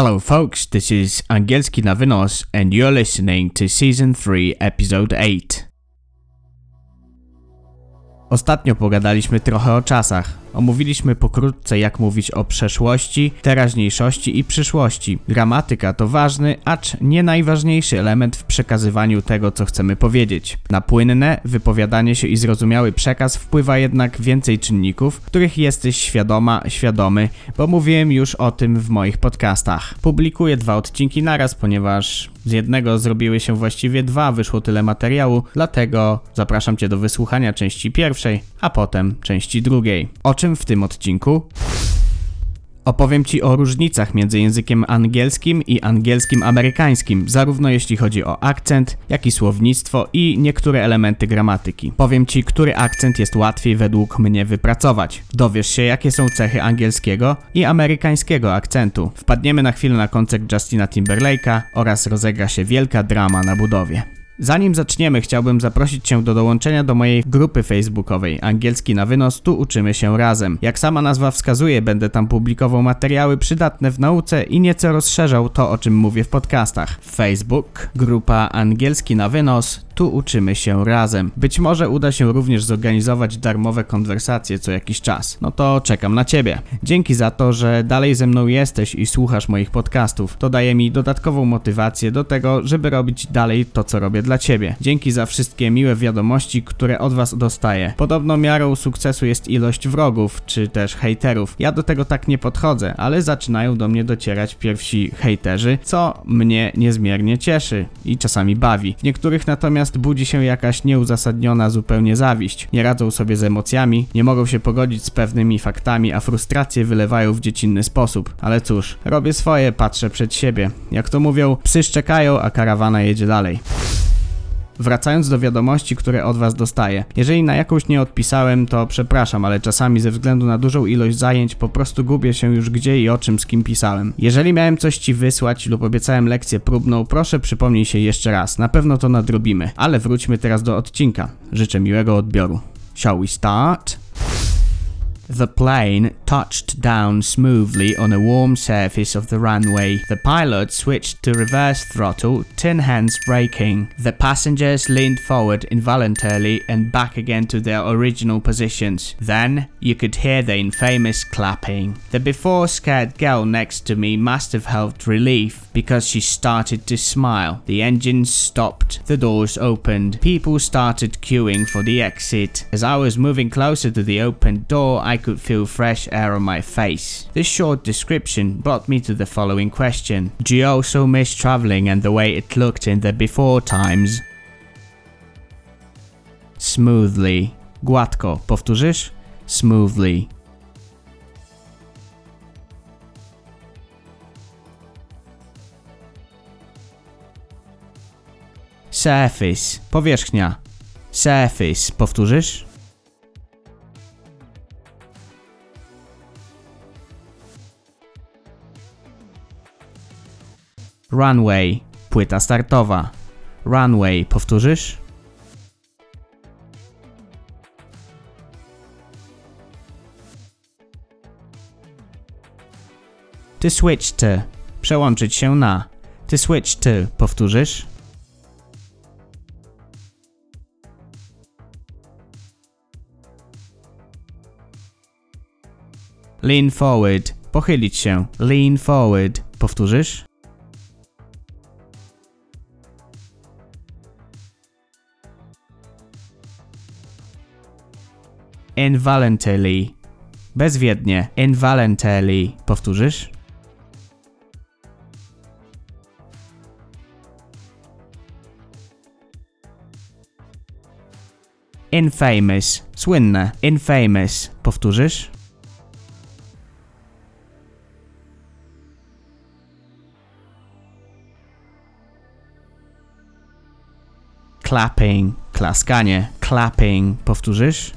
Hello, folks. This is Angelski Navinos, and you're listening to Season 3, Episode 8. Ostatnio pogadaliśmy trochę o czasach. Omówiliśmy pokrótce, jak mówić o przeszłości, teraźniejszości i przyszłości. Gramatyka to ważny, acz nie najważniejszy element w przekazywaniu tego, co chcemy powiedzieć. Na płynne wypowiadanie się i zrozumiały przekaz wpływa jednak więcej czynników, których jesteś świadoma, świadomy, bo mówiłem już o tym w moich podcastach. Publikuję dwa odcinki naraz, ponieważ z jednego zrobiły się właściwie dwa, wyszło tyle materiału, dlatego zapraszam Cię do wysłuchania części pierwszej, a potem części drugiej. O czym w tym odcinku? Opowiem Ci o różnicach między językiem angielskim i angielskim amerykańskim, zarówno jeśli chodzi o akcent, jak i słownictwo i niektóre elementy gramatyki. Powiem Ci, który akcent jest łatwiej według mnie wypracować. Dowiesz się, jakie są cechy angielskiego i amerykańskiego akcentu. Wpadniemy na chwilę na koncert Justina Timberlake'a oraz rozegra się wielka drama na budowie. Zanim zaczniemy, chciałbym zaprosić Cię do dołączenia do mojej grupy facebookowej Angielski na wynos, tu uczymy się razem. Jak sama nazwa wskazuje, będę tam publikował materiały przydatne w nauce i nieco rozszerzał to, o czym mówię w podcastach. Facebook, grupa Angielski na wynos, tu uczymy się razem. Być może uda się również zorganizować darmowe konwersacje co jakiś czas. No to czekam na Ciebie. Dzięki za to, że dalej ze mną jesteś i słuchasz moich podcastów. To daje mi dodatkową motywację do tego, żeby robić dalej to, co robię dla Ciebie. Dzięki za wszystkie miłe wiadomości, które od Was dostaję. Podobno miarą sukcesu jest ilość wrogów, czy też hejterów. Ja do tego tak nie podchodzę, ale zaczynają do mnie docierać pierwsi hejterzy, co mnie niezmiernie cieszy i czasami bawi. W niektórych natomiast budzi się jakaś nieuzasadniona zupełnie zawiść. Nie radzą sobie z emocjami, nie mogą się pogodzić z pewnymi faktami, a frustracje wylewają w dziecinny sposób. Ale cóż, robię swoje, patrzę przed siebie. Jak to mówią, psy szczekają, a karawana jedzie dalej. Wracając do wiadomości, które od Was dostaję. Jeżeli na jakąś nie odpisałem, to przepraszam, ale czasami ze względu na dużą ilość zajęć po prostu gubię się już gdzie i o czym z kim pisałem. Jeżeli miałem coś Ci wysłać lub obiecałem lekcję próbną, proszę przypomnij się jeszcze raz. Na pewno to nadrobimy. Ale wróćmy teraz do odcinka. Życzę miłego odbioru. Shall we start? The plane touched down smoothly on a warm surface of the runway. The pilot switched to reverse throttle, tin hands braking. The passengers leaned forward involuntarily and back again to their original positions. Then you could hear the infamous clapping. The before scared girl next to me must have helped relief because she started to smile. The engines stopped, the doors opened, people started queuing for the exit. As I was moving closer to the open door, I could feel fresh air on my face. This short description brought me to the following question Do you also miss traveling and the way it looked in the before times? Smoothly. Gładko. Powtórzysz? Smoothly. Surface. Powierzchnia. Surface. Powtórzysz? Runway. Płyta startowa. Runway. Powtórzysz? To switch to. Przełączyć się na. To switch to. Powtórzysz? Lean forward. Pochylić się. Lean forward. Powtórzysz? Involuntarily. Bezwiednie. Involuntarily. Powtórzysz? Infamous. Słynne. Infamous. Powtórzysz? Clapping. Klaskanie. Clapping. Powtórzysz?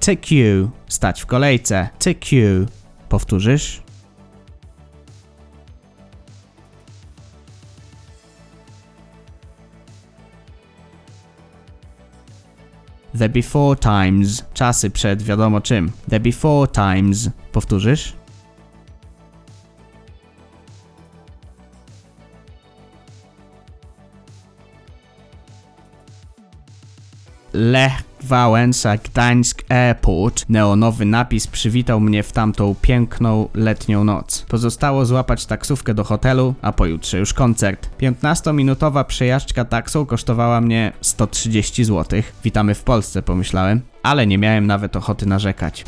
To queue. Stać w kolejce. To queue. Powtórzysz? The before times. Czasy przed wiadomo czym. The before times. Powtórzysz? Lech Wałęsa Gdańsk Airport. Neonowy napis przywitał mnie w tamtą piękną letnią noc. Pozostało złapać taksówkę do hotelu, a pojutrze już koncert. 15-minutowa przejażdżka taksą kosztowała mnie 130 zł. Witamy w Polsce, pomyślałem, ale nie miałem nawet ochoty narzekać.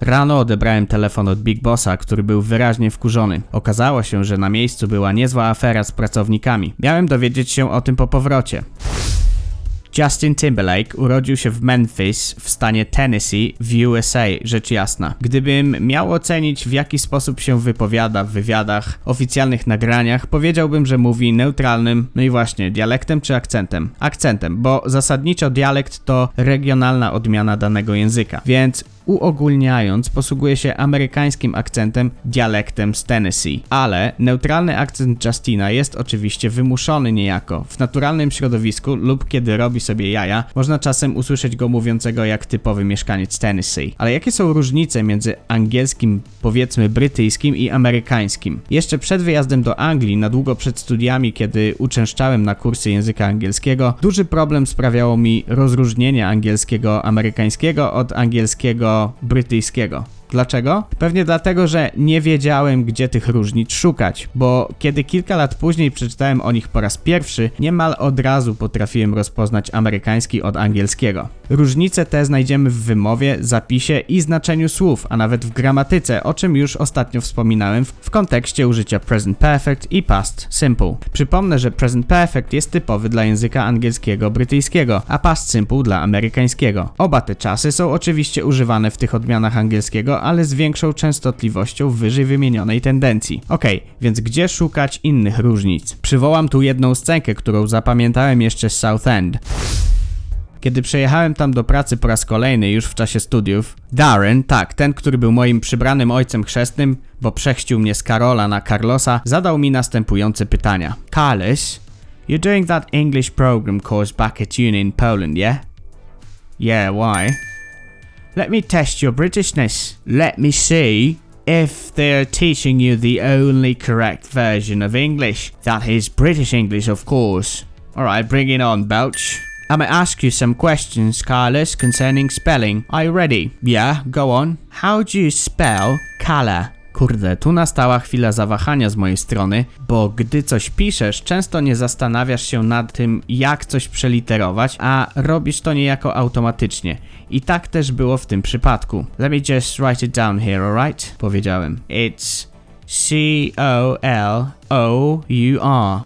Rano odebrałem telefon od Big Bossa, który był wyraźnie wkurzony. Okazało się, że na miejscu była niezła afera z pracownikami. Miałem dowiedzieć się o tym po powrocie. Justin Timberlake urodził się w Memphis w stanie Tennessee w USA, rzecz jasna. Gdybym miał ocenić w jaki sposób się wypowiada w wywiadach, oficjalnych nagraniach, powiedziałbym, że mówi neutralnym, no i właśnie, dialektem czy akcentem? Akcentem, bo zasadniczo dialekt to regionalna odmiana danego języka, więc uogólniając, posługuje się amerykańskim akcentem, dialektem z Tennessee. Ale neutralny akcent Justina jest oczywiście wymuszony niejako. W naturalnym środowisku lub kiedy robi sobie jaja, można czasem usłyszeć go mówiącego jak typowy mieszkaniec Tennessee. Ale jakie są różnice między angielskim, powiedzmy brytyjskim i amerykańskim? Jeszcze przed wyjazdem do Anglii, na długo przed studiami, kiedy uczęszczałem na kursy języka angielskiego, duży problem sprawiało mi rozróżnienie angielskiego amerykańskiego od angielskiego brytyjskiego. Dlaczego? Pewnie dlatego, że nie wiedziałem, gdzie tych różnic szukać, bo kiedy kilka lat później przeczytałem o nich po raz pierwszy, niemal od razu potrafiłem rozpoznać amerykański od angielskiego. Różnice te znajdziemy w wymowie, zapisie i znaczeniu słów, a nawet w gramatyce, o czym już ostatnio wspominałem w, kontekście użycia present perfect i past simple. Przypomnę, że present perfect jest typowy dla języka angielskiego brytyjskiego, a past simple dla amerykańskiego. Oba te czasy są oczywiście używane w tych odmianach angielskiego, ale z większą częstotliwością wyżej wymienionej tendencji. Ok, więc gdzie szukać innych różnic? Przywołam tu jedną scenkę, którą zapamiętałem jeszcze z Southend. Kiedy przejechałem tam do pracy po raz kolejny już w czasie studiów, Darren, tak, ten, który był moim przybranym ojcem chrzestnym, bo przechścił mnie z Karola na Carlosa, zadał mi następujące pytania. Carlos, you're doing that English program course back at uni in Poland, yeah? Yeah, why? Let me test your Britishness. Let me see if they're teaching you the only correct version of English. That is British English, of course. Alright, bring it on, Belch. I'm gonna ask you some questions, Carlos, concerning spelling. Are you ready? Yeah, go on. How do you spell color? Kurde, tu nastała chwila zawahania z mojej strony, bo gdy coś piszesz, często nie zastanawiasz się nad tym, jak coś przeliterować, a robisz to niejako automatycznie. I tak też było w tym przypadku. Let me just write it down here, alright? Powiedziałem. It's C-O-L-O-U-R.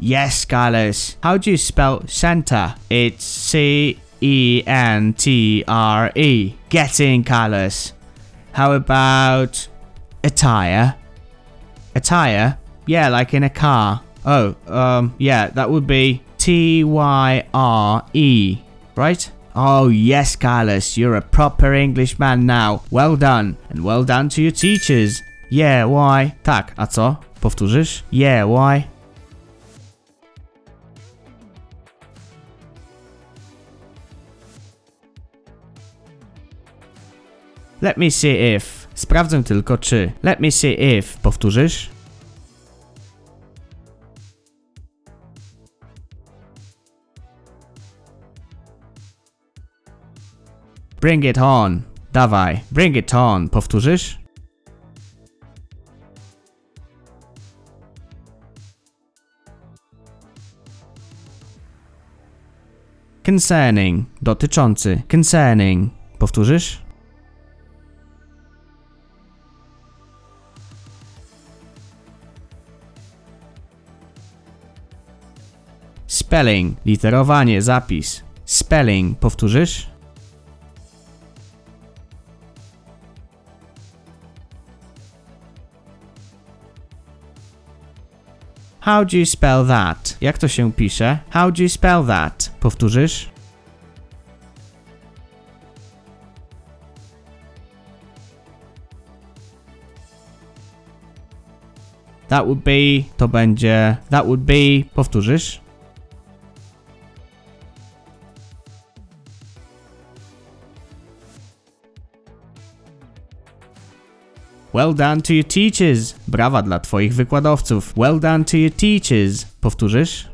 Yes, Carlos. How do you spell center? It's C-E-N-T-R-E. Get in, Carlos. How about attire? Attire? Yeah, like in a car. Oh, um, yeah, that would be T Y R E, right? Oh, yes, Carlos, you're a proper Englishman now. Well done, and well done to your teachers. Yeah, why? Tak, a co? Powtórzysz? Yeah, why? Let me see if. Sprawdzę tylko czy. Let me see if. Powtórzysz? Bring it on. Dawaj. Bring it on. Powtórzysz? Concerning. Dotyczący. Concerning. Powtórzysz? Spelling. Literowanie. Zapis. Spelling. Powtórzysz? How do you spell that? Jak to się pisze? How do you spell that? Powtórzysz? That would be, to będzie, that would be, powtórzysz? Well done to your teachers. Brawa dla twoich wykładowców. Well done to your teachers. Powtórzysz?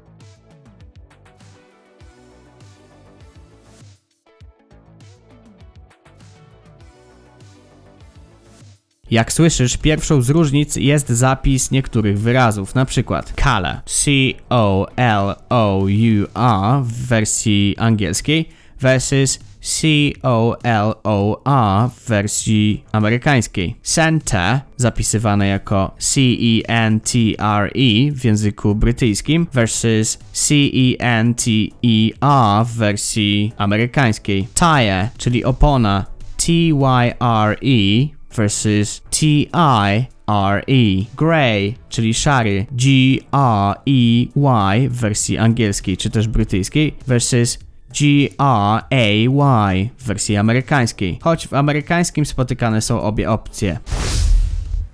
Jak słyszysz, pierwszą z różnic jest zapis niektórych wyrazów, na przykład color, C-O-L-O-U-R w wersji angielskiej versus C-O-L-O-R w wersji amerykańskiej. Center, zapisywane jako C-E-N-T-R-E w języku brytyjskim versus C-E-N-T-E-R w wersji amerykańskiej. Tire, czyli opona, T-Y-R-E versus T-I-R-E. Grey, czyli szary, G-R-E-Y w wersji angielskiej czy też brytyjskiej versus G-R-A-Y w wersji amerykańskiej, choć w amerykańskim spotykane są obie opcje.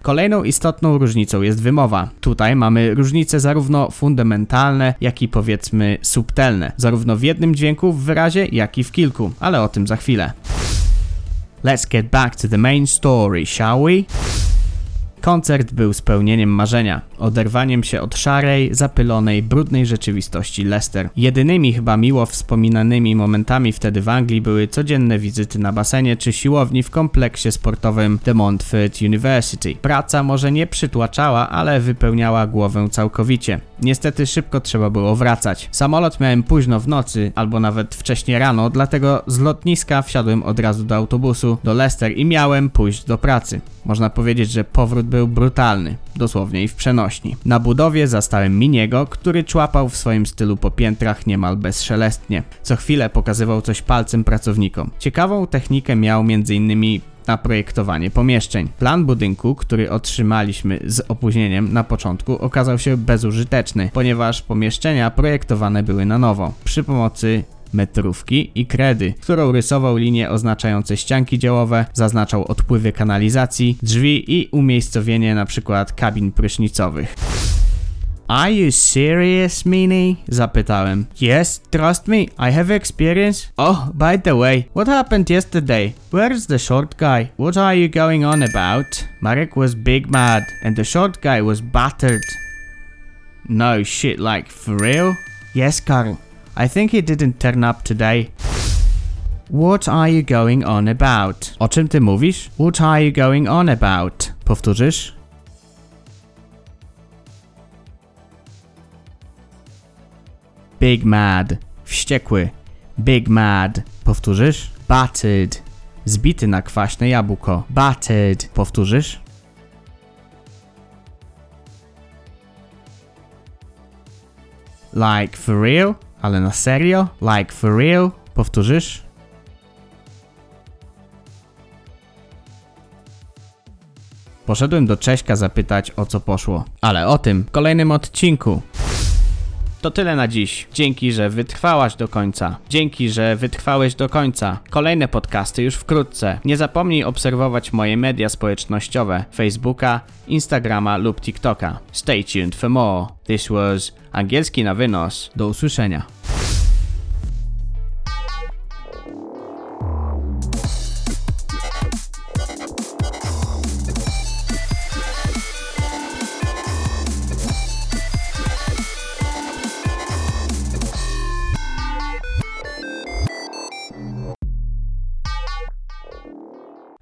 Kolejną istotną różnicą jest wymowa. Tutaj mamy różnice zarówno fundamentalne, jak i powiedzmy subtelne, zarówno w jednym dźwięku w wyrazie, jak i w kilku, ale o tym za chwilę. Let's get back to the main story, shall we? Koncert był spełnieniem marzenia, oderwaniem się od szarej, zapylonej, brudnej rzeczywistości Leicester. Jedynymi chyba miło wspominanymi momentami wtedy w Anglii były codzienne wizyty na basenie czy siłowni w kompleksie sportowym The Montfort University. Praca może nie przytłaczała, ale wypełniała głowę całkowicie. Niestety szybko trzeba było wracać. Samolot miałem późno w nocy, albo nawet wcześnie rano, dlatego z lotniska wsiadłem od razu do autobusu do Leicester i miałem pójść do pracy. Można powiedzieć, że powrót był brutalny, dosłownie i w przenośni. Na budowie zastałem Miniego, który człapał w swoim stylu po piętrach niemal bezszelestnie. Co chwilę pokazywał coś palcem pracownikom. Ciekawą technikę miał m.in. na projektowanie pomieszczeń. Plan budynku, który otrzymaliśmy z opóźnieniem na początku, okazał się bezużyteczny, ponieważ pomieszczenia projektowane były na nowo przy pomocy metrówki i kredy, którą rysował linie oznaczające ścianki działowe, zaznaczał odpływy kanalizacji, drzwi i umiejscowienie np. kabin prysznicowych. Are you serious, Mini? Zapytałem. Yes, trust me, I have experience. Oh, by the way, what happened yesterday? Where's the short guy? What are you going on about? Marek was big mad, and the short guy was battered. No shit, like for real? Yes, Carl. I think he didn't turn up today. What are you going on about? O czym ty mówisz? What are you going on about? Powtórzysz? Big mad. Wściekły. Big mad. Powtórzysz? Battered. Zbity na kwaśne jabłko. Battered. Powtórzysz? Like for real? Ale na serio? Like for real? Powtórzysz? Poszedłem do Cześka zapytać o co poszło, ale o tym w kolejnym odcinku. To tyle na dziś. Dzięki, że wytrwałaś do końca. Dzięki, że wytrwałeś do końca. Kolejne podcasty już wkrótce. Nie zapomnij obserwować moje media społecznościowe: Facebooka, Instagrama lub TikToka. Stay tuned for more. This was angielski na wynos. Do usłyszenia.